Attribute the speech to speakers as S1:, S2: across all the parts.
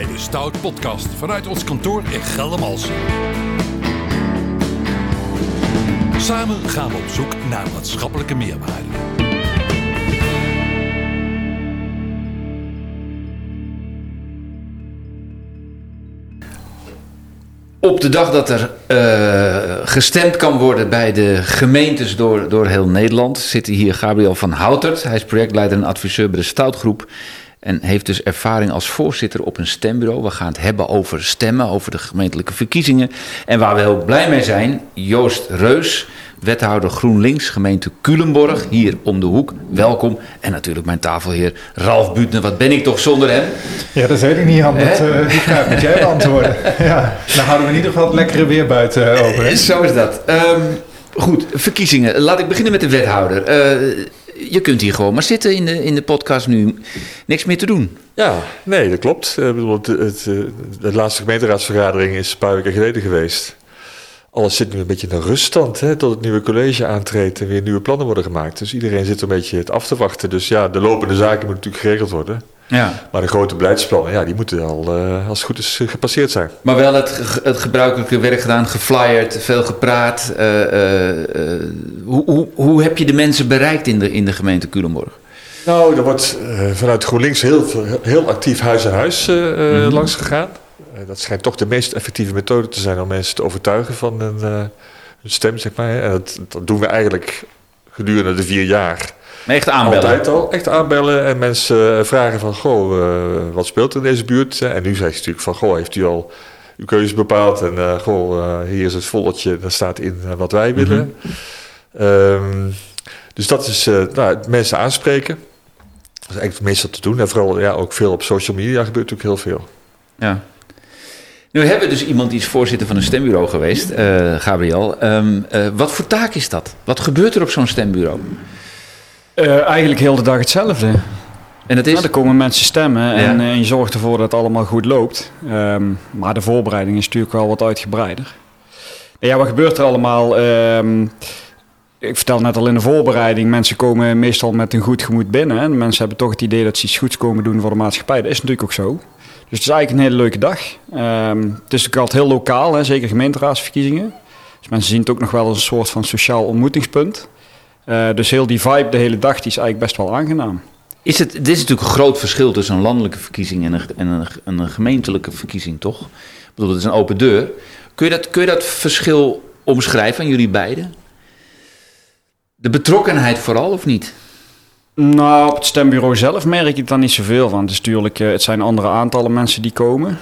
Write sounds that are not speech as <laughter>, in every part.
S1: bij de Stout Podcast vanuit ons kantoor in Geldermalsen. Samen gaan we op zoek naar maatschappelijke meerwaarde.
S2: Op de dag dat er uh, gestemd kan worden bij de gemeentes door, door heel Nederland, zit hier Gabriel van Houtert. Hij is projectleider en adviseur bij de Stoutgroep. En heeft dus ervaring als voorzitter op een stembureau. We gaan het hebben over stemmen, over de gemeentelijke verkiezingen. En waar we heel blij mee zijn, Joost Reus, wethouder GroenLinks, gemeente Culemborg, hier om de hoek. Welkom. En natuurlijk mijn tafelheer Ralf Buutner. Wat ben ik toch zonder hem?
S3: Ja, dat weet ik niet, Han. Dat, uh, die vraag moet jij beantwoorden. <laughs> ja, dan houden we in ieder geval het lekkere weer buiten over. Hè?
S2: Zo is dat. Um, goed, verkiezingen. Laat ik beginnen met de wethouder. Uh, je kunt hier gewoon maar zitten in de, in de podcast nu. Niks meer te doen.
S4: Ja, nee, dat klopt. Uh, het, het, de laatste gemeenteraadsvergadering is een paar weken geleden geweest. Alles zit nu een beetje in een ruststand, hè, tot het nieuwe college aantreedt en weer nieuwe plannen worden gemaakt. Dus iedereen zit een beetje het af te wachten. Dus ja, de lopende zaken moeten natuurlijk geregeld worden. Ja. Maar de grote beleidsplannen, ja, die moeten al, uh, als het goed is, gepasseerd zijn.
S2: Maar wel het, het gebruikelijke werk gedaan, geflyerd, veel gepraat. Uh, uh, hoe, hoe, hoe heb je de mensen bereikt in de, in de gemeente Culemborg?
S4: Nou, er wordt vanuit GroenLinks heel, heel actief huis aan huis mm -hmm. langs gegaan. dat schijnt toch de meest effectieve methode te zijn om mensen te overtuigen van hun, hun stem, zeg maar. En dat, dat doen we eigenlijk gedurende de vier jaar
S2: echt aanbellen?
S4: Altijd al. Echt aanbellen en mensen eh, vragen van... Goh, uh, wat speelt er in deze buurt? En nu zegt ze natuurlijk van... Goh, heeft u al uw keuze bepaald? En uh, goh, uh, hier is het volletje. Daar staat in wat wij willen. Mm -hmm. um, dus dat is nou, mensen aanspreken. Dat is eigenlijk het meeste te doen. En vooral ja, ook veel op social media gebeurt natuurlijk heel veel.
S2: Ja. Nu hebben we dus iemand die is voorzitter van een stembureau geweest, uh, Gabriel. Um, uh, wat voor taak is dat? Wat gebeurt er op zo'n stembureau?
S5: Uh, eigenlijk heel de dag hetzelfde.
S2: En het is?
S5: Nou, er komen mensen stemmen ja. en, en, je zorgt ervoor dat het allemaal goed loopt. Um, maar de voorbereiding is natuurlijk wel wat uitgebreider. Ja, wat gebeurt er allemaal? Um, ik vertel net al in de voorbereiding, mensen komen meestal met een goed gemoed binnen. En mensen hebben toch het idee dat ze iets goeds komen doen voor de maatschappij. Dat is natuurlijk ook zo. Dus het is eigenlijk een hele leuke dag. Um, het is natuurlijk altijd heel lokaal, hè, zeker gemeenteraadsverkiezingen. Dus mensen zien het ook nog wel als een soort van sociaal ontmoetingspunt. Uh, dus heel die vibe de hele dag die is eigenlijk best wel aangenaam.
S2: Is het, dit is natuurlijk een groot verschil tussen een landelijke verkiezing en een, en een, een gemeentelijke verkiezing, toch? Ik bedoel, het is een open deur. Kun je dat, kun je dat verschil omschrijven aan jullie beiden? De betrokkenheid vooral, of niet?
S5: Nou, op het stembureau zelf merk je dan niet zoveel van. Het, is natuurlijk, het zijn andere aantallen mensen die komen.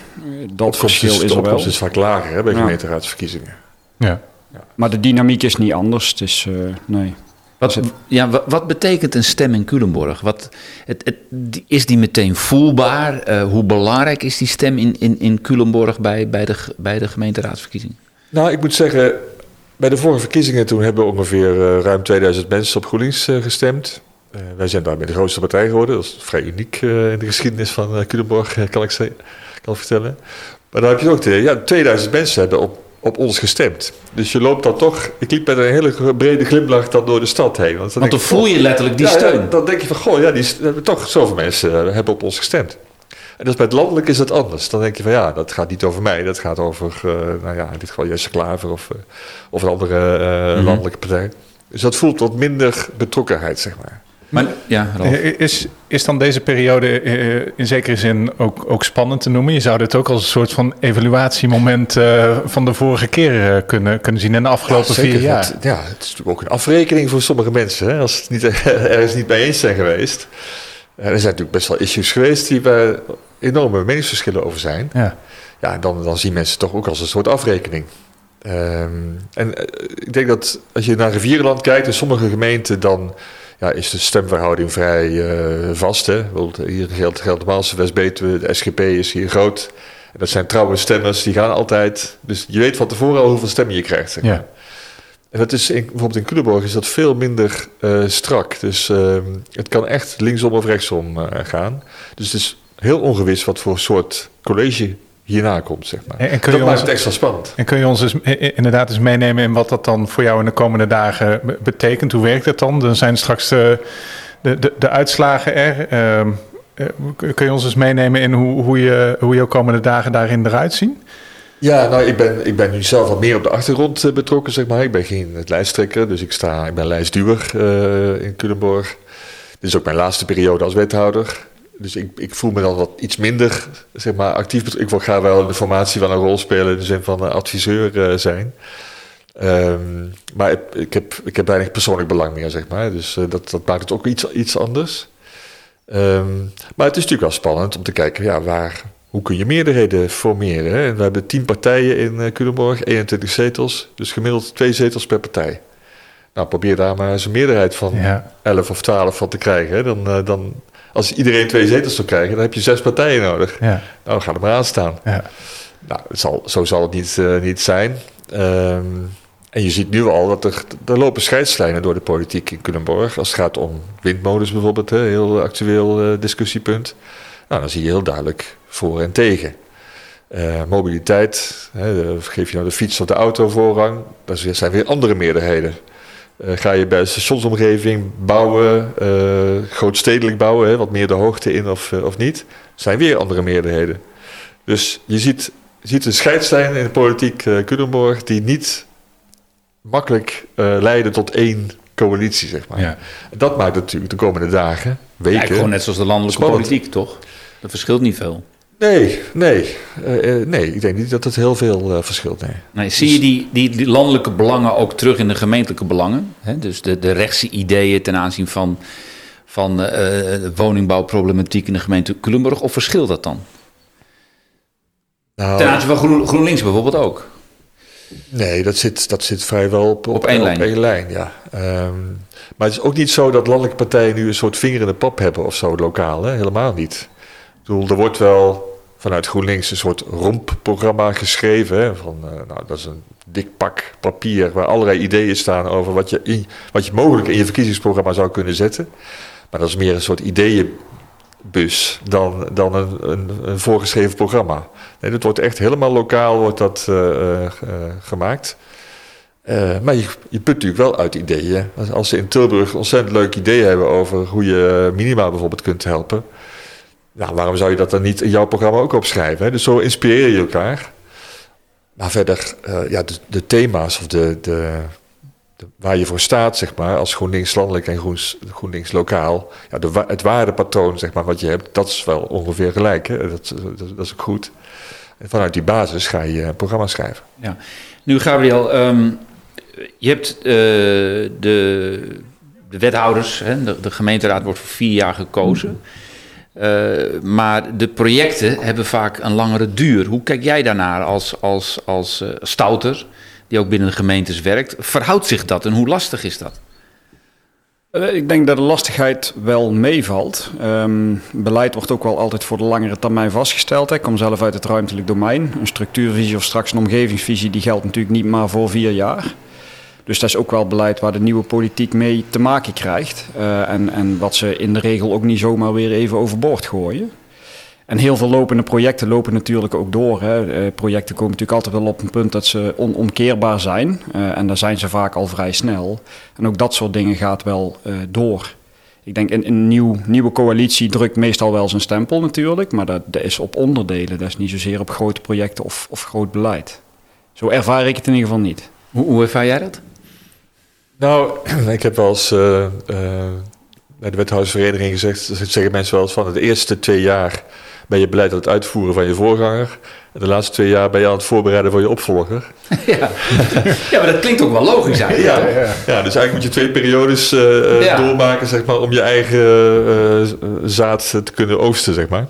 S5: Dat verschil is, is er wel.
S4: De is vaak lager hè, bij ja. gemeenteraadsverkiezingen.
S5: Ja. ja. Maar de dynamiek is niet anders. Dus uh, nee.
S2: Wat, ja, wat, wat, betekent een stem in Culemborg? Wat, het, het, is die meteen voelbaar? Uh, hoe belangrijk is die stem in, in, in Culemborg bij, bij, de, bij de gemeenteraadsverkiezing?
S4: Nou, ik moet zeggen, bij de vorige verkiezingen toen hebben ongeveer uh, ruim 2000 mensen op GroenLinks uh, gestemd. wij zijn daarmee de grootste partij geworden. Dat is vrij uniek in de geschiedenis van Culemborg, kan ik, kan ik vertellen. Maar dan heb je ook de, ja, 2000 mensen hebben op op ons gestemd. Dus je loopt dan toch... Ik liep met een hele brede glimlach dan door de stad heen.
S2: Want dan, want dan voel je letterlijk die ja, steun.
S4: Ja, dan denk je van, goh, ja, die, toch zoveel mensen uh, hebben op ons gestemd. En dus bij het landelijk is dat anders. Dan denk je van, ja, dat gaat niet over mij. Dat gaat over, uh, nou ja, in dit geval Jesse Klaver of, uh, of een andere mm -hmm. landelijke partij. Dus dat voelt wat minder betrokkenheid, zeg maar.
S3: Maar ja, is, is dan deze periode in zekere zin ook, ook spannend te noemen? Je zou dit ook als een soort van evaluatiemoment uh, van de vorige keer uh, kunnen, kunnen zien in de afgelopen ja, vier jaar.
S4: Het, ja, het is natuurlijk ook een afrekening voor sommige mensen. Hè, als ze het niet, <laughs> ergens niet mee eens zijn geweest. er zijn natuurlijk best wel issues geweest die waar enorme meningsverschillen over zijn. Ja, ja dan, dan zien mensen het toch ook als een soort afrekening. Um, en uh, ik denk dat als je naar Rivierenland kijkt, in sommige gemeenten dan ja, is de stemverhouding vrij uh, vast. Hè? Hier geldt, geldt Waalse West-Betuwe, de SGP is hier groot. En dat zijn trouwe stemmers, die gaan altijd... Dus je weet van tevoren al hoeveel stemmen je krijgt. Zeg maar. ja. En dat is in, bijvoorbeeld in Culemborg is dat veel minder uh, strak. Dus uh, het kan echt linksom of rechtsom uh, gaan. Dus het is heel ongewis wat voor soort college hierna komt, zeg maar. En, kun dat maakt het extra spannend.
S3: En kun je ons dus inderdaad eens meenemen in wat dat dan voor jou in de komende dagen betekent? Hoe werkt het dan? Dan zijn straks de, de, de, de uitslagen er. Uh, kun je ons eens meenemen in hoe, hoe, je, hoe jouw komende dagen daarin eruit zien?
S4: Ja, nou, ik ben, ik ben nu zelf wat meer op de achtergrond betrokken, zeg maar. Ik ben geen lijsttrekker, dus ik, sta, ik ben lijstduwer uh, in Culemborg. Dit is ook mijn laatste periode als wethouder. Dus ik, ik voel me dan wat iets minder zeg maar, actief. Ik wil graag wel in de formatie van een rol spelen in de zin van adviseur uh, zijn. Um, maar ik, ik, heb, ik heb weinig persoonlijk belang meer, zeg maar. Dus uh, dat, dat maakt het ook iets, iets anders. Um, maar het is natuurlijk wel spannend om te kijken, ja, waar, hoe kun je meerderheden formeren? Hè? En we hebben tien partijen in uh, Culemborg, 21 zetels. Dus gemiddeld twee zetels per partij. Nou, probeer daar maar eens een meerderheid van ja. 11 of 12 van te krijgen. Hè? Dan, uh, dan, als iedereen twee zetels zou krijgen, dan heb je zes partijen nodig. Ja. Nou, dan gaat het maar aan staan. Ja. Nou, het zal, zo zal het niet, uh, niet zijn. Um, en je ziet nu al dat er, er lopen scheidslijnen door de politiek in Culemborg. Als het gaat om windmolens bijvoorbeeld, een heel actueel uh, discussiepunt. Nou, dan zie je heel duidelijk voor en tegen. Uh, mobiliteit, hè, geef je nou de fiets of de auto voorrang, dat zijn weer andere meerderheden. Uh, ga je bij de stationsomgeving bouwen, uh, grootstedelijk bouwen, hè, wat meer de hoogte in of, of niet, zijn weer andere meerderheden. Dus je ziet, je ziet een scheidslijn in de politiek uh, Culemborg die niet makkelijk leiden tot één coalitie, zeg maar. Ja. Dat maakt natuurlijk de komende dagen, weken... Ja,
S2: gewoon net zoals de landelijke politiek, toch? Dat verschilt niet veel.
S4: Nee, nee. Uh, nee, ik denk niet dat het heel veel uh, verschilt. Nee.
S2: nee zie je die, die, die, landelijke belangen ook terug in de gemeentelijke belangen? Hè? Dus de, de rechtse ideeën ten aanzien van, van uh, woningbouwproblematiek in de gemeente Culemborg? Of verschilt dat dan? Nou, ten aanzien van Groen, GroenLinks bijvoorbeeld ook?
S4: Nee, dat zit, dat zit vrijwel op,
S2: op, op één lijn.
S4: Op één lijn ja. Um, maar het is ook niet zo dat landelijke partijen nu een soort vinger in de pap hebben of zo lokaal. Hè? Helemaal niet bedoel, er wordt wel vanuit GroenLinks een soort rompprogramma geschreven. Van, uh, nou, dat is een dik pak papier waar allerlei ideeën staan over wat je, wat je mogelijk in je verkiezingsprogramma zou kunnen zetten. Maar dat is meer een soort ideeënbus dan, dan een, een, voorgeschreven programma. Nee, dat wordt echt helemaal lokaal wordt dat, uh, uh, gemaakt. maar je, je put natuurlijk wel uit ideeën. Als ze in Tilburg ontzettend leuke ideeën hebben over hoe je minima bijvoorbeeld kunt helpen nou, waarom zou je dat dan niet in jouw programma ook opschrijven? Hè? Dus zo inspireer je elkaar. Maar verder, uh, ja, de, de, thema's of de, de, de, waar je voor staat, zeg maar, als GroenLinks landelijk en Groens, GroenLinks lokaal, ja, de, het waardepatroon, zeg maar, wat je hebt, dat is wel ongeveer gelijk. Hè? Dat, dat, dat is ook goed. En vanuit die basis ga je een programma schrijven.
S2: Ja. Nu, Gabriel, um, je hebt uh, de, de wethouders, hè, de, de, gemeenteraad wordt voor vier jaar gekozen. Uh, maar de projecten hebben vaak een langere duur. Hoe kijk jij daarnaar als, als, als uh, stouter, die ook binnen de gemeentes werkt? Verhoudt zich dat en hoe lastig is dat?
S5: Uh, ik denk dat de lastigheid wel meevalt. Um, beleid wordt ook wel altijd voor de langere termijn vastgesteld. Ik kom zelf uit het ruimtelijk domein. Een structuurvisie of straks een omgevingsvisie die geldt natuurlijk niet maar voor vier jaar. Dus dat is ook wel beleid waar de nieuwe politiek mee te maken krijgt. Uh, en, en wat ze in de regel ook niet zomaar weer even overboord gooien. En heel veel lopende projecten lopen natuurlijk ook door. Hè. Uh, projecten komen natuurlijk altijd wel op een punt dat ze onomkeerbaar zijn. Uh, en daar zijn ze vaak al vrij snel. En ook dat soort dingen gaat wel door. Ik denk een, een nieuw, nieuwe coalitie drukt meestal wel zijn stempel natuurlijk. Maar dat, dat, is op onderdelen. Dat is niet zozeer op grote projecten of, of groot beleid. Zo ervaar ik het in ieder geval niet.
S2: Hoe, hoe ervaar jij dat?
S4: Nou, <clears throat> ik heb wel eens uh, uh, bij de wethoudersvereniging gezegd, zeggen mensen wel eens van de eerste twee jaar ben je beleid aan het uitvoeren van je voorganger. En de laatste twee jaar ben je aan het voorbereiden voor je opvolger. <laughs>
S2: Ja, ja maar dat klinkt ook wel logisch eigenlijk.
S4: Ja, ja, ja. dus eigenlijk moet je twee periodes uh, ja. doormaken zeg maar, om je eigen zaad te kunnen oogsten, zeg maar.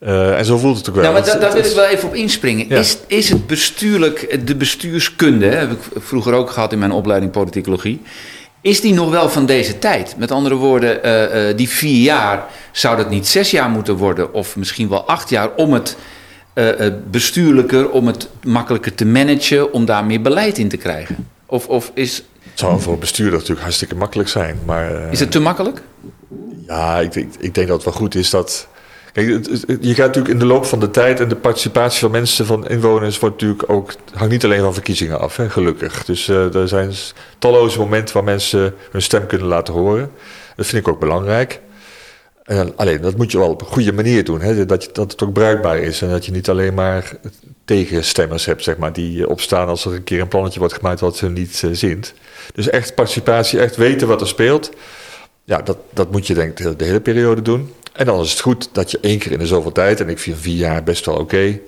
S4: Uh, en zo voelt het ook wel.
S2: Nou, maar da daar wil ik wel even op inspringen. Ja. Is, is het bestuurlijk, de bestuurskunde, heb ik vroeger ook gehad in mijn opleiding politicologie, is die nog wel van deze tijd? Met andere woorden, uh, uh, die vier jaar, zou dat niet zes jaar moeten worden, of misschien wel acht jaar, om het bestuurlijker, om het makkelijker te managen, om daar meer beleid in te krijgen? Of, of is...
S4: Het zou voor bestuurder natuurlijk hartstikke makkelijk zijn, maar...
S2: is het te makkelijk?
S4: Ja, ik, ik, ik denk dat het wel goed is dat Kijk, je gaat natuurlijk in de loop van de tijd en de participatie van mensen, van inwoners, wordt natuurlijk ook, hangt niet alleen van verkiezingen af, hè, gelukkig. Dus uh, er zijn talloze momenten waar mensen hun stem kunnen laten horen. Dat vind ik ook belangrijk. alleen, dat moet je wel op een goede manier doen. Hè? Dat, je, dat het ook bruikbaar is. En dat je niet alleen maar tegenstemmers hebt, zeg maar, die opstaan als er een keer een plannetje wordt gemaakt wat ze niet uh, zint. Dus echt participatie, echt weten wat er speelt. Ja, dat, dat moet je denk ik de, hele periode doen. En dan is het goed dat je één keer in de zoveel tijd, en ik vind vier jaar best wel oké,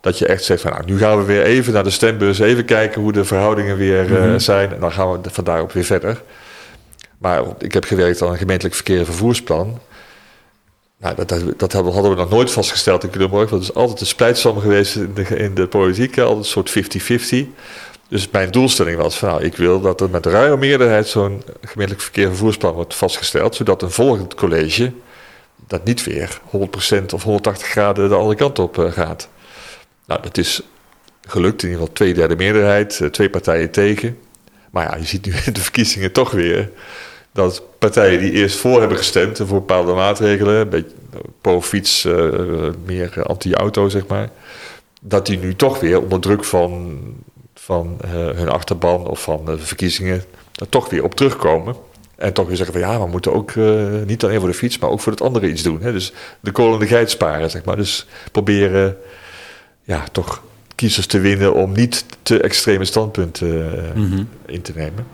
S4: dat je echt zegt van nou, nu gaan we weer even naar de stembus, even kijken hoe de verhoudingen weer uh, zijn. En dan gaan we van daarop weer verder. Maar ik heb gewerkt aan een gemeentelijk verkeer en vervoersplan. Nou, dat, dat, hadden we nog nooit vastgesteld in Culemborg. Dat is altijd een splijtsam geweest in de, in de politiek, altijd een soort 50-50. Dus mijn doelstelling was van nou, ik wil dat er met ruime meerderheid zo'n gemeentelijk verkeer en vervoersplan wordt vastgesteld, zodat een volgend college dat niet weer 100% of 180 graden de andere kant op uh, gaat. Nou, dat is gelukt, in ieder geval twee derde meerderheid, uh, twee partijen tegen. Maar ja, je ziet nu <laughs> in de verkiezingen toch weer dat partijen die eerst voor hebben gestemd voor bepaalde maatregelen, een beetje pro-fiets, uh, meer anti-auto zeg maar, dat die nu toch weer onder druk van, van hun achterban of van de verkiezingen daar toch weer op terugkomen. En toch weer zeggen van ja, we moeten ook uh, niet alleen voor de fiets, maar ook voor het andere iets doen. Hè? Dus de kolen de geit sparen, zeg maar. Dus proberen ja, toch kiezers te winnen om niet te extreme standpunten mm -hmm. in te nemen.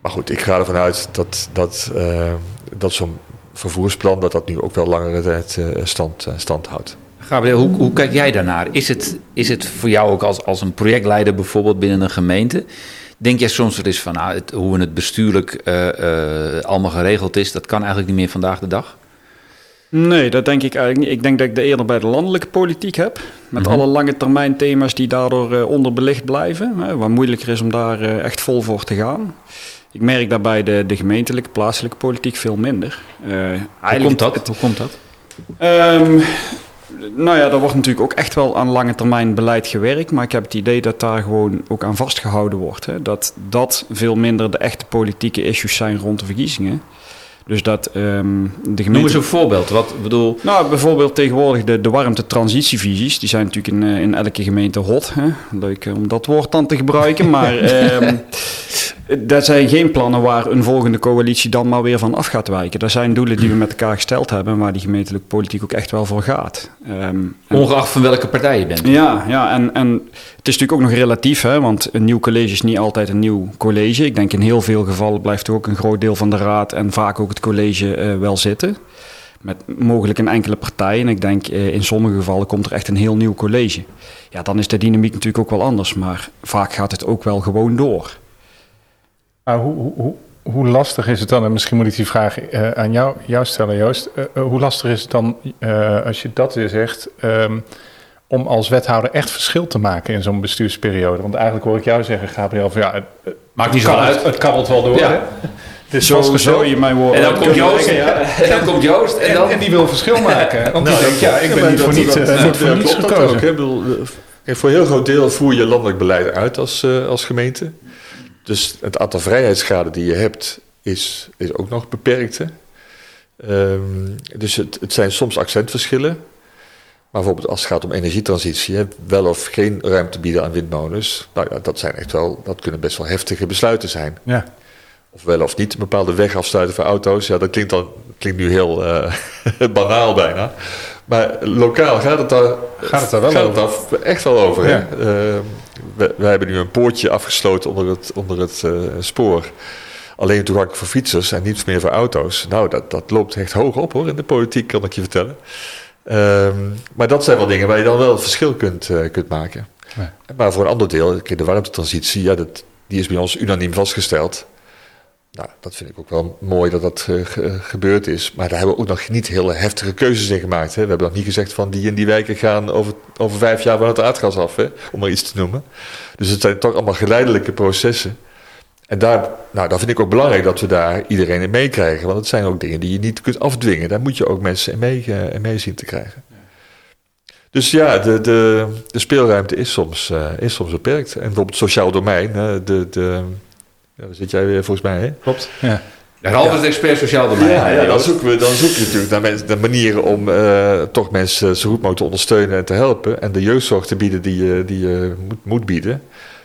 S4: Maar goed, ik ga ervan uit dat, dat, uh, dat zo'n vervoersplan dat dat nu ook wel langere tijd stand, stand houdt.
S2: Gabriel, hoe, hoe, kijk jij daarnaar? Is het, is het voor jou ook als, als een projectleider bijvoorbeeld binnen een gemeente? Denk jij soms er is van nou, het, hoe het bestuurlijk allemaal geregeld is, dat kan eigenlijk niet meer vandaag de dag?
S5: Nee, dat denk ik eigenlijk niet. Ik denk dat ik de eerder bij de landelijke politiek heb. Met alle lange termijn thema's die daardoor onderbelicht blijven. Hè, waar moeilijker is om daar echt vol voor te gaan. Ik merk daarbij de, de gemeentelijke, plaatselijke politiek veel minder.
S2: Uh, Hoe komt dat? Hoe komt dat?
S5: Um, nou ja, daar wordt natuurlijk ook echt wel aan lange termijn beleid gewerkt. Maar ik heb het idee dat daar gewoon ook aan vastgehouden wordt. Hè. Dat dat veel minder de echte politieke issues zijn rond de verkiezingen. Dus dat um, de gemeente...
S2: Noem eens een voorbeeld. Wat bedoel...
S5: Nou, bijvoorbeeld tegenwoordig de, de warmte-transitievisies. Die zijn natuurlijk in, in elke gemeente hot. Hè? Leuk om dat woord dan te gebruiken. <laughs> Maar um, dat zijn geen plannen waar een volgende coalitie dan maar weer van af gaat wijken. Dat zijn doelen die we met elkaar gesteld hebben... waar die gemeentelijke politiek ook echt wel voor gaat.
S2: Um, Ongeacht van welke partij je bent.
S5: Ja, ja en, en het is natuurlijk ook nog relatief. Hè? Want een nieuw college is niet altijd een nieuw college. Ik denk in heel veel gevallen blijft ook een groot deel van de raad... en vaak ook het college uh, wel zitten. Met mogelijk een enkele partij. En ik denk uh, in sommige gevallen komt er echt een heel nieuw college. Ja, dan is de dynamiek natuurlijk ook wel anders. Maar vaak gaat het ook wel gewoon door.
S3: Maar hoe, hoe, hoe lastig is het dan, en misschien moet ik die vraag uh, aan jou, jou stellen, Joost. Uh, hoe lastig is het dan, uh, als je dat weer zegt, um, om als wethouder echt verschil te maken in zo'n bestuursperiode? Want eigenlijk hoor ik jou zeggen, Gabriel, van ja, het,
S2: Maakt niet zo uit.
S3: Het kabbelt wel door. Ja.
S5: Dus zo, zo je mijn woorden.
S2: En dan komt Joost. Ja. En dan komt Joost. En, dan...
S3: en, die wil verschil <laughs> maken. Want nou, die denkt, ja, ik ben niet voor, niet, voor niets gekozen.
S4: Voor een heel groot deel voer je landelijk beleid uit als, als gemeente. Dus het aantal vrijheidsgraden die je hebt is, is ook nog beperkt. Hè? Um, dus het, het zijn soms accentverschillen. Maar bijvoorbeeld als het gaat om energietransitie, hè, wel of geen ruimte bieden aan windmolens. Nou ja, dat zijn echt wel, dat kunnen best wel heftige besluiten zijn.
S3: Ja.
S4: Of wel of niet een bepaalde weg afsluiten voor auto's. Ja, dat klinkt, dan, klinkt nu heel uh, <laughs> banaal bijna. Maar lokaal gaat het daar,
S3: gaat het daar wel
S4: gaat over. Het echt wel over. Ja. Hè? Uh, we, we, hebben nu een poortje afgesloten onder het, onder het uh, spoor. Alleen toegankelijk voor fietsers en niet meer voor auto's. Nou, dat, dat loopt echt hoog op hoor in de politiek, kan ik je vertellen. Um, maar dat zijn wel dingen waar je dan wel het verschil kunt, uh, kunt maken. Ja. Maar voor een ander deel, de warmtetransitie, ja, dat, die is bij ons unaniem vastgesteld. Nou, dat vind ik ook wel mooi dat dat uh, ge gebeurd is. Maar daar hebben we ook nog niet hele heftige keuzes in gemaakt. Hè. We hebben nog niet gezegd van die en die wijken gaan over, over vijf jaar van het aardgas af, hè, om maar iets te noemen. Dus het zijn toch allemaal geleidelijke processen. En daar, nou, daar vind ik ook belangrijk dat we daar iedereen in meekrijgen. Want het zijn ook dingen die je niet kunt afdwingen. Daar moet je ook mensen in mee, uh, in zien te krijgen. Dus ja, de, de, de speelruimte is soms, is soms beperkt. En bijvoorbeeld het sociaal domein, de, de, ja, daar zit jij weer volgens mij, hè?
S3: Klopt. Ja.
S2: Ralf is expert sociaal domein.
S4: Ja, ja, dan, zoeken we, dan zoek je natuurlijk naar, mensen, naar manieren om uh, toch mensen zo goed mogelijk te ondersteunen en te helpen. En de jeugdzorg te bieden die je, die je moet, moet bieden.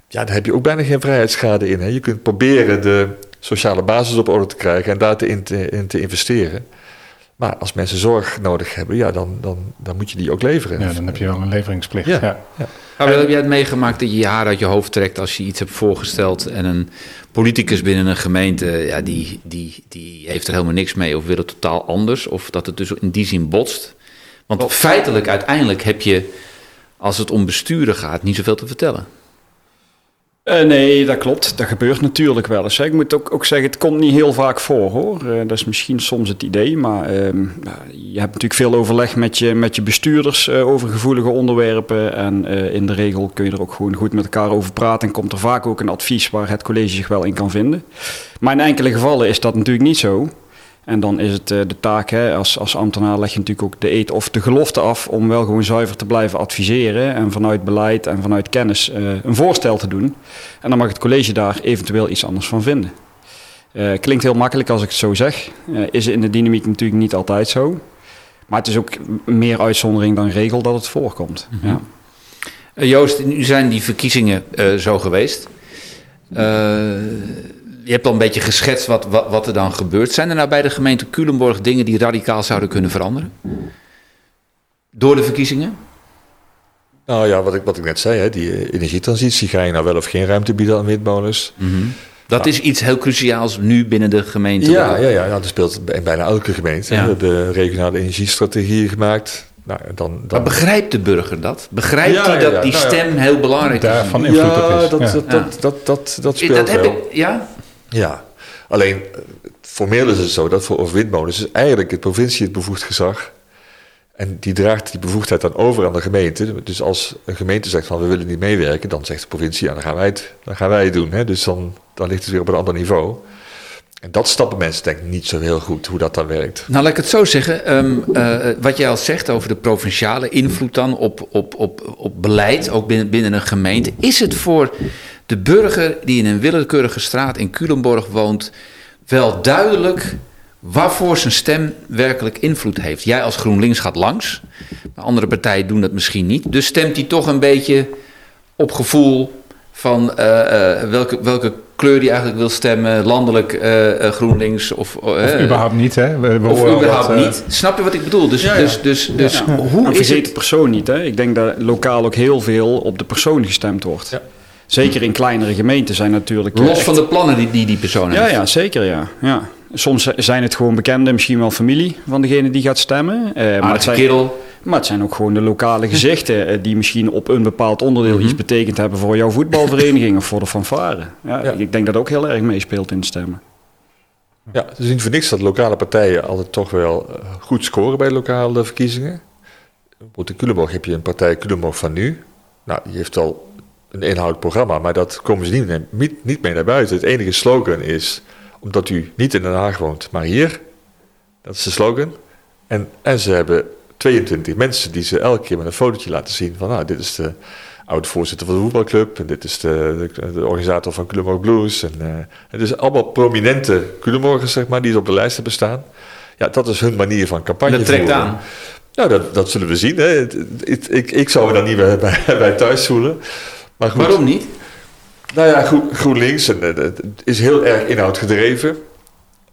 S4: Ja, daar heb je ook bijna geen vrijheidsschade in. Hè? Je kunt proberen de sociale basis op orde te krijgen en daar te in, te, in te investeren. Maar als mensen zorg nodig hebben, ja, dan, dan, dan moet je die ook leveren.
S3: Ja, dan heb je wel een leveringsplicht. Ja. ja.
S2: ja. heb jij het meegemaakt dat je je haar uit je hoofd trekt als je iets hebt voorgesteld en een politicus binnen een gemeente, ja, die, die, die heeft er helemaal niks mee of wil het totaal anders? Of dat het dus in die zin botst? Want feitelijk, uiteindelijk heb je, als het om besturen gaat, niet zoveel te vertellen.
S5: Uh, nee, dat klopt. Dat gebeurt natuurlijk wel eens. Ik moet ook, ook zeggen, het komt niet heel vaak voor hoor. Uh, dat is misschien soms het idee, maar uh, je hebt natuurlijk veel overleg met je, met je bestuurders eh, over gevoelige onderwerpen. En in de regel kun je er ook gewoon goed met elkaar over praten. En komt er vaak ook een advies waar het college zich wel in kan vinden. Maar in enkele gevallen is dat natuurlijk niet zo. En dan is het de taak, hè, als, als ambtenaar leg je natuurlijk ook de eet of de gelofte af om wel gewoon zuiver te blijven adviseren en vanuit beleid en vanuit kennis een voorstel te doen. En dan mag het college daar eventueel iets anders van vinden. Uh, klinkt heel makkelijk als ik het zo zeg. Uh, is in de dynamiek natuurlijk niet altijd zo. Maar het is ook meer uitzondering dan regel dat het voorkomt. Mm -hmm. ja.
S2: uh, Joost, nu zijn die verkiezingen zo geweest. Je hebt al een beetje geschetst wat, wat, wat, er dan gebeurt. Zijn er nou bij de gemeente Culemborg dingen die radicaal zouden kunnen veranderen? Door de verkiezingen?
S4: Nou ja, wat ik, wat ik net zei, hè, die energietransitie, ga je nou wel of geen ruimte bieden aan windmolens?
S2: Mm -hmm. Dat is iets heel cruciaals nu binnen de gemeente.
S4: Ja, ja, ja nou, dat speelt in bijna elke gemeente. Ja. We hebben regionale energiestrategieën gemaakt. Nou, dan, dan...
S2: Maar begrijpt de burger dat? Begrijpt ja, hij dat ja, die nou, stem heel belangrijk
S3: is? Van invloed
S4: ja,
S3: is.
S4: Dat, dat, dat, dat, dat, dat speelt dat heb wel.
S2: Ik, ja?
S4: Ja, alleen formeel is het zo dat voor windmolens is eigenlijk de provincie het bevoegd gezag en die draagt die bevoegdheid dan over aan de gemeente. Dus als een gemeente zegt van we willen niet meewerken, dan zegt de provincie, ja, dan gaan wij het, dan gaan wij het doen. Hè? Dus dan, dan ligt het weer op een ander niveau. En dat stappen mensen denk ik niet zo heel goed, hoe dat dan werkt.
S2: Nou, laat ik het zo zeggen. Um, uh, wat jij al zegt over de provinciale invloed dan op, op, op, op beleid, ook binnen, binnen een gemeente. Is het voor de burger die in een willekeurige straat in Culemborg woont wel duidelijk waarvoor zijn stem werkelijk invloed heeft. Jij als GroenLinks gaat langs, maar andere partijen doen dat misschien niet. Dus stemt hij toch een beetje op gevoel van uh, uh, welke, welke kleur hij eigenlijk wil stemmen, landelijk uh, GroenLinks of...
S3: of überhaupt niet, hè?
S2: We, we of überhaupt wat, niet. Snap je wat ik bedoel? Dus, ja, ja. dus, dus, dus
S5: ja. hoe is het... de persoon niet, hè? Ik denk dat lokaal ook heel veel op de persoon gestemd wordt. Zeker in kleinere gemeenten zijn natuurlijk...
S2: Los echt... van de plannen die die, die persoon
S5: ja,
S2: heeft.
S5: Ja, zeker, ja. ja. Soms zijn het gewoon bekenden, misschien wel familie van degene die gaat stemmen.
S2: Uh, maar, het zijn, kerel.
S5: maar het zijn ook gewoon de lokale gezichten uh, die misschien op een bepaald onderdeel mm -hmm. iets betekend hebben voor jouw voetbalvereniging of voor de fanfare. Ja, ja. Ik denk dat ook heel erg meespeelt in stemmen.
S4: Ja, het is niet voor niks dat lokale partijen altijd toch wel goed scoren bij lokale verkiezingen. In Culemborg heb je een partij Culemborg van nu. Nou, die heeft al een inhoudelijk programma, maar dat komen ze niet, niet mee naar buiten. Het enige slogan is omdat u niet in Den Haag woont, maar hier. Dat is de slogan. En, en ze hebben 22 mensen die ze elke keer met een fotootje laten zien van, nou, dit is de oude voorzitter van de voetbalclub en dit is de, de, de organisator van Culemborg Blues. En, uh, het is allemaal prominente Culemborgers, zeg maar, die op de lijst hebben staan. Ja, dat is hun manier van campagne
S2: Dat trekt aan.
S4: Nou, dat, dat zullen we zien. Hè. Ik, ik, ik zou me daar niet bij, bij thuis voelen. Maar goed.
S2: Waarom niet?
S4: Nou ja, GroenLinks het is heel erg inhoudgedreven.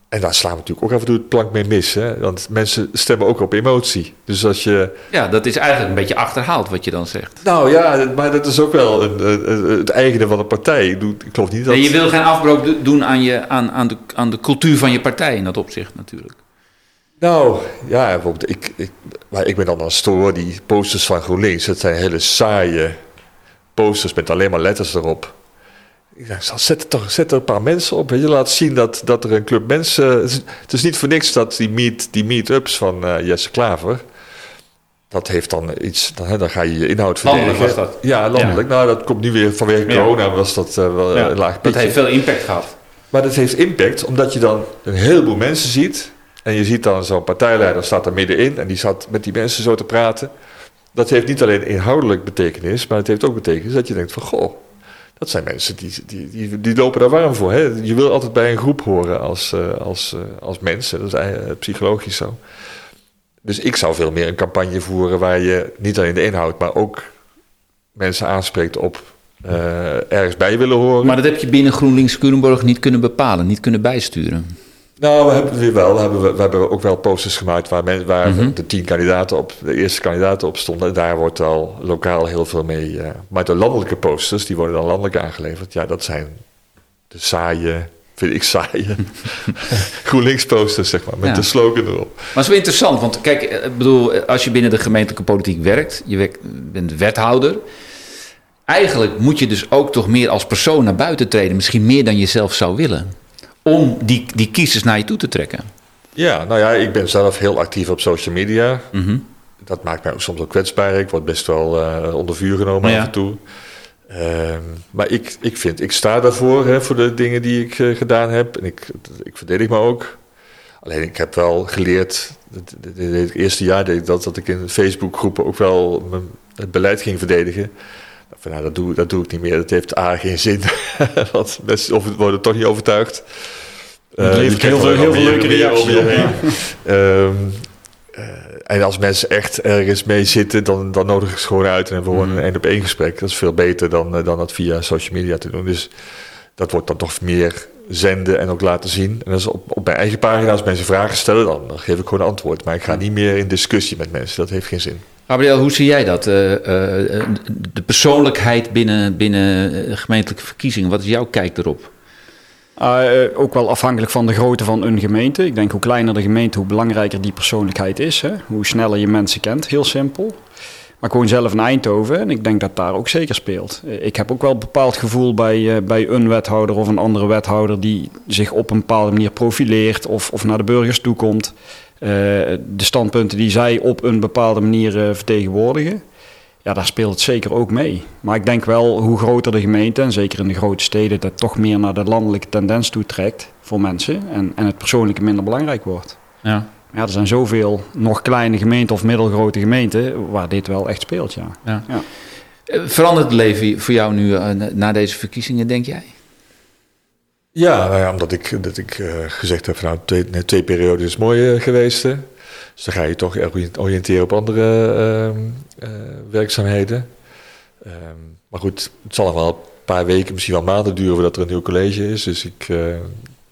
S4: En daar slaan we natuurlijk ook af en toe het plank mee mis. Hè? Want mensen stemmen ook op emotie. Dus als je...
S2: Ja, dat is eigenlijk een beetje achterhaald wat je dan zegt.
S4: Nou ja, maar dat is ook wel een, een, het eigene van een partij. Ik, ik geloof niet dat...
S2: Nee, je wil geen afbrook doen aan, je, aan, aan, de, aan de cultuur van je partij in dat opzicht natuurlijk.
S4: Nou, ja, bijvoorbeeld, ik, ik, maar ik ben dan een stoor, die posters van GroenLinks. Dat zijn hele saaie posters met alleen maar letters erop. Ik dacht, zet er toch zet er een paar mensen op. Je laat zien dat, dat er een club mensen. Het is niet voor niks dat die, meet, die meet-ups van uh, Jesse Klaver. Dat heeft dan iets. Dan, dan ga je je inhoud verdedigen.
S2: Landelijk was dat.
S4: Ja, landelijk. Ja. Nou, dat komt nu weer vanwege corona. Was dat uh, wel ja. een laag
S2: pitje. Dat heeft veel impact gehad.
S4: Maar dat heeft impact omdat je dan een heleboel mensen ziet. En je ziet dan zo'n partijleider staat er middenin. En die zat met die mensen zo te praten. Dat heeft niet alleen inhoudelijk betekenis. Maar het heeft ook betekenis dat je denkt van goh dat zijn mensen die, die, die, die lopen daar warm voor. Hè? Je wil altijd bij een groep horen als, uh, als, uh, als mensen. Dat is eigenlijk psychologisch zo. Dus ik zou veel meer een campagne voeren waar je niet alleen de inhoud, maar ook mensen aanspreekt op ergens bij willen horen.
S2: Maar dat heb je binnen GroenLinks Culemborg niet kunnen bepalen, niet kunnen bijsturen.
S4: Nou, we hebben weer wel. We hebben, we hebben ook wel posters gemaakt waar, men, waar mhm. de tien kandidaten op, de eerste kandidaten op stonden. Daar wordt al lokaal heel veel mee. Uh, maar de landelijke posters, die worden dan landelijk aangeleverd. Ja, dat zijn de saaie, vind ik saaie <laughs> GroenLinks posters, zeg maar, met de slogan erop.
S2: Maar het is wel interessant, want kijk, eh, ik bedoel, als je binnen de gemeentelijke politiek werkt, je bent wethouder. Eigenlijk moet je dus ook toch meer als persoon naar buiten treden. Misschien meer dan je zelf zou willen om die, die kiezers naar je toe te trekken?
S4: Ja, nou ja, ik ben zelf heel actief op social media. Mhm. Dat maakt mij ook soms ook kwetsbaar. Ik word best wel uh, onder vuur genomen af en toe. Ehm, maar ik, ik vind, ik sta daarvoor, hè, voor de dingen die ik uh, gedaan heb. En ik, ik verdedig me ook. Alleen ik heb wel geleerd, het eerste jaar deed ik dat, dat ik in Facebookgroepen ook wel mijn, het beleid ging verdedigen. Van, nou, dat, doe, dat doe ik niet meer. Dat heeft A geen zin. <laughs> Want mensen of worden toch niet overtuigd.
S5: Uh, heel veel, heel veel leuke reacties.
S4: Uh, en als mensen echt ergens mee zitten, dan, dan nodig ik ze gewoon uit en hebben we gewoon mm. een één op één gesprek. Dat is veel beter dan, uh, dan dat via social media te doen. Dus dat wordt dan toch meer zenden en ook laten zien. En als op, op mijn eigen pagina, als mensen vragen stellen, dan, dan geef ik gewoon een antwoord. Maar ik ga niet meer in discussie met mensen. Dat heeft geen zin.
S2: Gabriel, hoe zie jij dat? Uh, uh, de persoonlijkheid binnen, binnen gemeentelijke verkiezingen, wat is jouw kijk erop?
S5: Uh, ook wel afhankelijk van de grootte van een gemeente. Ik denk hoe kleiner de gemeente, hoe belangrijker die persoonlijkheid is. Hè? Hoe sneller je mensen kent, heel simpel. Maar gewoon zelf in Eindhoven, en ik denk dat daar ook zeker speelt. Ik heb ook wel een bepaald gevoel bij, bij een wethouder of een andere wethouder die zich op een bepaalde manier profileert of, of naar de burgers toe komt. Eh, de standpunten die zij op een bepaalde manier eh, vertegenwoordigen. Ja, daar speelt het zeker ook mee. Maar ik denk wel hoe groter de gemeente, en zeker in de grote steden, dat toch meer naar de landelijke tendens toe trekt voor mensen. En, en het persoonlijke minder belangrijk wordt. Ja. Ja, er zijn zoveel nog kleine gemeenten of middelgrote gemeenten waar dit wel echt speelt, ja. ja. ja.
S2: Eh, verandert het leven voor jou nu na deze verkiezingen, denk jij?
S4: Ja, nou ja, omdat ik, dat ik uh, gezegd heb van nou, twee, nee, twee periodes is mooi uh, geweest. Hè. Dus dan ga je toch oriënteren op andere uh, werkzaamheden. Ehm, maar goed, het zal nog wel een paar weken, misschien wel maanden duren voordat er een nieuw college is. Dus ik,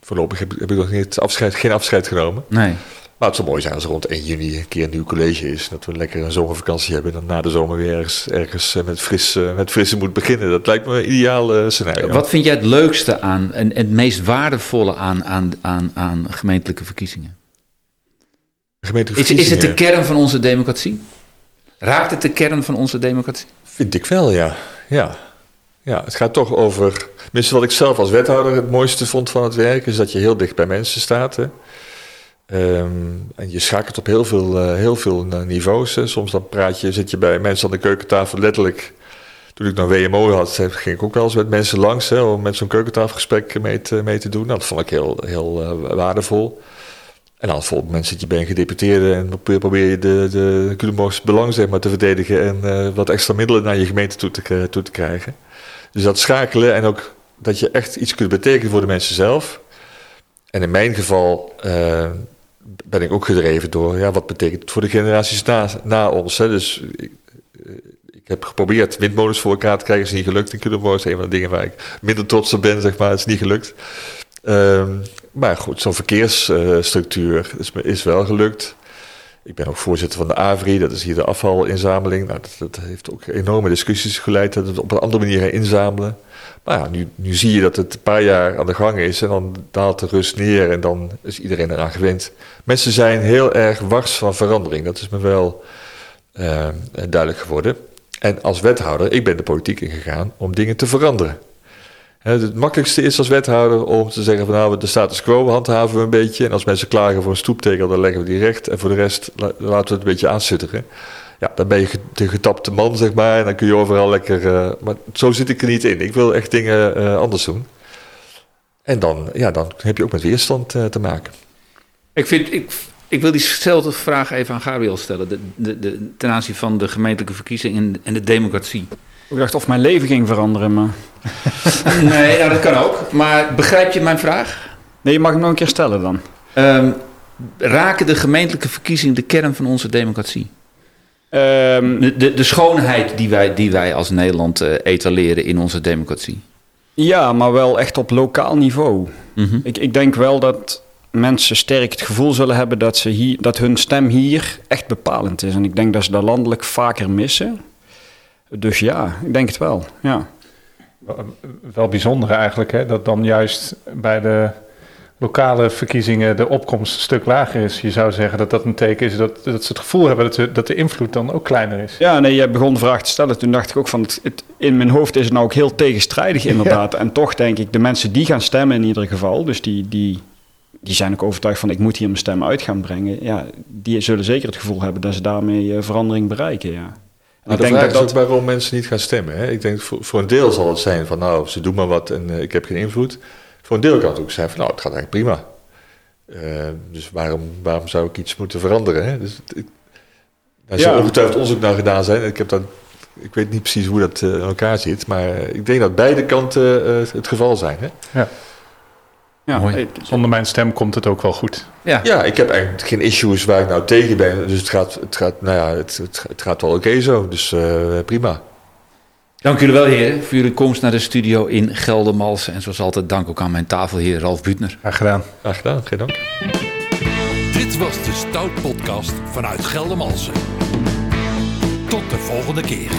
S4: voorlopig heb, heb, ik nog niet afscheid, geen afscheid genomen. Nee. Maar het zou mooi zijn als er rond 1 juni een keer een nieuw college is. Dat we lekker een zomervakantie hebben. En dan na de zomer weer ergens, ergens eh, met, fris, eh, met frisse moet beginnen. Dat lijkt me een ideaal uh, scenario.
S2: Wat vind jij het leukste aan en het meest waardevolle aan, aan, aan, aan gemeentelijke verkiezingen?
S4: Gemeentelijke
S2: is, is het de kern van onze democratie? Raakt het de kern van onze democratie?
S4: Vind ik wel, ja. ja. Ja, het gaat toch over. Tenminste, wat ik zelf als wethouder het mooiste vond van het werk, is dat je heel dicht bij mensen staat. Hè. Ehm, en je schakelt op heel veel, uh, heel veel eh, niveaus. Hè. Soms dan praat je, zit je bij mensen aan de keukentafel letterlijk. Toen ik nog WMO had, ging ik ook wel eens met mensen langs hè, om met zo'n keukentafelgesprek mee te, mee te doen. Nou, dat vond ik heel, heel uh, waardevol. En dan volgens moment zit je een gedeputeerde en probeer je de, de belang maar, te verdedigen en wat extra middelen naar je gemeente toe te, toe te krijgen. Dus dat schakelen en ook dat je echt iets kunt betekenen voor de mensen zelf. En in mijn geval ben ik ook gedreven door ja, wat betekent het voor de generaties na, ons. Hè? Dus ik, eh, ik, heb geprobeerd windmolens voor elkaar te krijgen, is niet gelukt in Culemborg. is een van de dingen waar ik minder trots op ben, zeg maar. Het is niet gelukt. Um, maar goed, zo'n verkeersstructuur is, is wel gelukt. Ik ben ook voorzitter van de AVRI, dat is hier de afvalinzameling. Nou, dat, dat, heeft ook enorme discussies geleid dat we het op een andere manier inzamelen. Maar ja, nu, zie je dat het een paar jaar aan de gang is en dan daalt de rust neer en dan is iedereen eraan gewend. Mensen zijn heel erg wars van verandering, dat is me wel uh, duidelijk geworden. En als wethouder, ik ben de politiek ingegaan om dingen te veranderen. Het makkelijkste is als wethouder om te zeggen van nou, de status quo handhaven we een beetje. En als mensen klagen voor een stoeptegel, dan leggen we die recht. En voor de rest laten we het een beetje aansutteren. Ja, dan ben je de getapte man, zeg maar. En dan kun je overal lekker... Uh, maar zo zit ik er niet in. Ik wil echt dingen uh, anders doen. En dan, ja, dan heb je ook met weerstand uh, te maken.
S2: Ik, vind, ik, ik wil diezelfde vraag even aan Gabriel stellen. De, de, de, ten aanzien van de gemeentelijke verkiezingen en de democratie.
S5: Ik dacht of mijn leven ging veranderen, maar... <laughs>
S2: nee, nou, dat kan ook. Maar begrijp je mijn vraag?
S5: Nee, je mag hem nog een keer stellen dan.
S2: Um, raken de gemeentelijke verkiezingen de kern van onze democratie? Um, de, de, schoonheid die wij, die wij als Nederland uh, etaleren in onze democratie.
S5: Ja, maar wel echt op lokaal niveau. Mm -hmm. ik, ik denk wel dat mensen sterk het gevoel zullen hebben dat, ze hier, dat hun stem hier echt bepalend is. En ik denk dat ze dat landelijk vaker missen. Dus ja, ik denk het wel. Ja.
S3: Wel bijzonder eigenlijk, hè? dat dan juist bij de lokale verkiezingen de opkomst een stuk lager is. Je zou zeggen dat dat een teken is dat, dat ze het gevoel hebben dat de, dat de invloed dan ook kleiner is.
S5: Ja, nee, je begon de vraag te stellen. Toen dacht ik ook van, het, in mijn hoofd is het nou ook heel tegenstrijdig inderdaad. En toch denk ik, de mensen die gaan stemmen in ieder geval, dus die, die, die zijn ook overtuigd van ik moet hier mijn stem uit gaan brengen. Ja, die zullen zeker het gevoel hebben dat ze daarmee uh, verandering bereiken, ja.
S4: En ik de denk vraag dat is ook waarom mensen niet gaan stemmen. Hè? Ik denk voor, voor, een deel zal het zijn van nou, ze doen maar wat en uh, ik heb geen invloed. Voor een deel kan het ook zijn van nou, het gaat eigenlijk prima. Uh, dus waarom, waarom zou ik iets moeten veranderen? Hè? Dus, ik, daar ja. zal ongetwijfeld onderzoek naar gedaan zijn. Ik, heb dat, ik weet niet precies hoe dat uh, in elkaar zit. Maar ik denk dat beide kanten uh, het geval zijn. Hè?
S3: Ja. Ja, Mooi. Zonder mijn stem komt het ook wel goed.
S4: Ja. ja, ik heb eigenlijk geen issues waar ik nou tegen ben. Dus het gaat, het gaat, nou ja, het, het, het gaat wel oké okay zo. Dus prima.
S2: Dank jullie wel, heren, voor jullie komst naar de studio in Geldermalsen. En zoals altijd dank ook aan mijn tafelheer Ralf Butner.
S3: Graag gedaan.
S4: Graag gedaan, geen dank.
S1: Dit was de Stout Podcast vanuit Geldermalsen. Tot de volgende keer.